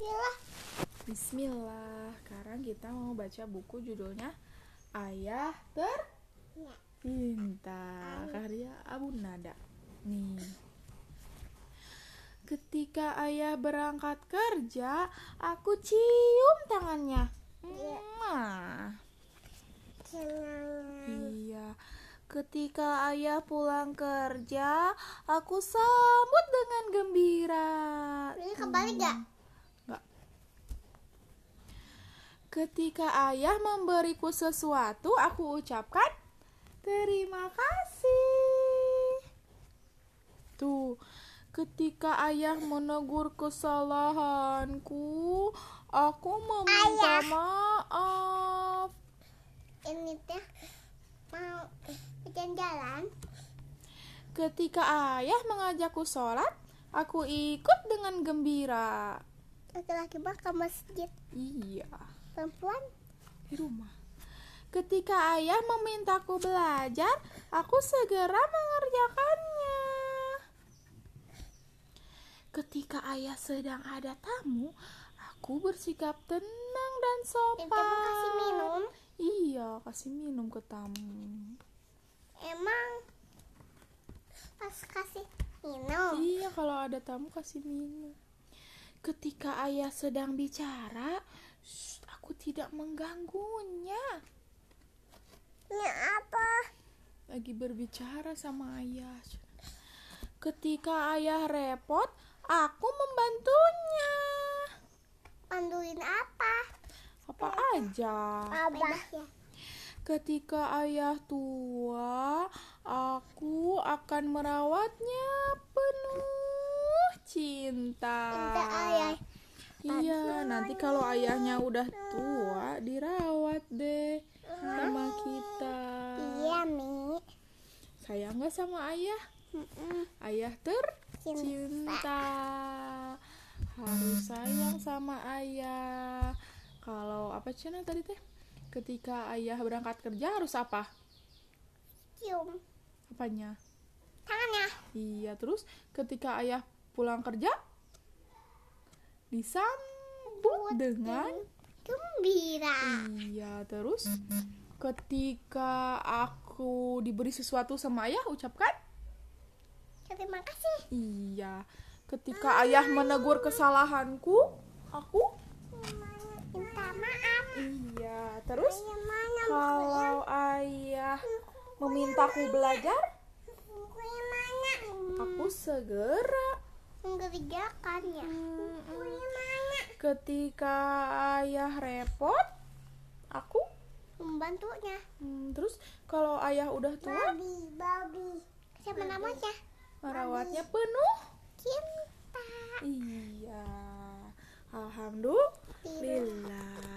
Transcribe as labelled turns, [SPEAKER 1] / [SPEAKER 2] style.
[SPEAKER 1] Bismillah.
[SPEAKER 2] Bismillah. Sekarang kita mau baca buku judulnya Ayah Tercinta karya Abu Nada. Nih. Ketika ayah berangkat kerja, aku cium tangannya.
[SPEAKER 1] Senang.
[SPEAKER 2] Iya. Ketika ayah pulang kerja, aku sambut dengan gembira.
[SPEAKER 1] Ini kembali gak?
[SPEAKER 2] Ketika ayah memberiku sesuatu, aku ucapkan terima kasih. Tuh, ketika ayah menegur kesalahanku, aku meminta
[SPEAKER 1] Ayah.
[SPEAKER 2] maaf.
[SPEAKER 1] Ini teh mau jalan-jalan.
[SPEAKER 2] Ketika ayah mengajakku sholat, aku ikut dengan gembira.
[SPEAKER 1] Laki-laki mah ke masjid.
[SPEAKER 2] Iya,
[SPEAKER 1] Perempuan
[SPEAKER 2] di rumah. Ketika ayah memintaku belajar, aku segera mengerjakannya. Ketika ayah sedang ada tamu, aku bersikap tenang dan sopan.
[SPEAKER 1] Kasih minum.
[SPEAKER 2] Iya, kasih minum ke tamu.
[SPEAKER 1] Emang pas kasih minum.
[SPEAKER 2] Iya, kalau ada tamu kasih minum. Ketika ayah sedang bicara, shh, aku tidak mengganggunya.
[SPEAKER 1] Ini apa?
[SPEAKER 2] Lagi berbicara sama ayah. Ketika ayah repot, aku membantunya.
[SPEAKER 1] Panduin apa?
[SPEAKER 2] Apa aja.
[SPEAKER 1] Abah. Ya.
[SPEAKER 2] Ketika ayah tua, aku akan merawatnya penuh cinta.
[SPEAKER 1] Cinta ayah.
[SPEAKER 2] Iya, nanti kalau ayahnya udah tua, dirawat deh sama kita.
[SPEAKER 1] Iya, Mi.
[SPEAKER 2] Sayang nggak sama ayah? Ayah tercinta. Harus sayang sama ayah. Kalau apa cina tadi teh? Ketika ayah berangkat kerja harus apa?
[SPEAKER 1] Cium
[SPEAKER 2] Apanya?
[SPEAKER 1] tangannya.
[SPEAKER 2] Iya, terus ketika ayah pulang kerja disambut dengan
[SPEAKER 1] Gembira.
[SPEAKER 2] iya, terus ketika aku diberi sesuatu sama ayah ucapkan
[SPEAKER 1] Terima kasih.
[SPEAKER 2] iya. Ketika ayah menegur kesalahanku, aku
[SPEAKER 1] Minta maaf.
[SPEAKER 2] iya. Terus kalau ayah memintaku belajar,
[SPEAKER 1] mana?
[SPEAKER 2] aku segera
[SPEAKER 1] Mengerjakan ya. Buku yang mana?
[SPEAKER 2] ketika ayah repot, aku
[SPEAKER 1] Membantunya.
[SPEAKER 2] Hmm, terus kalau ayah udah tua,
[SPEAKER 1] Babi, babi. Siapa namanya?
[SPEAKER 2] merawatnya penuh.
[SPEAKER 1] Cinta.
[SPEAKER 2] Iya. Alhamdulillah.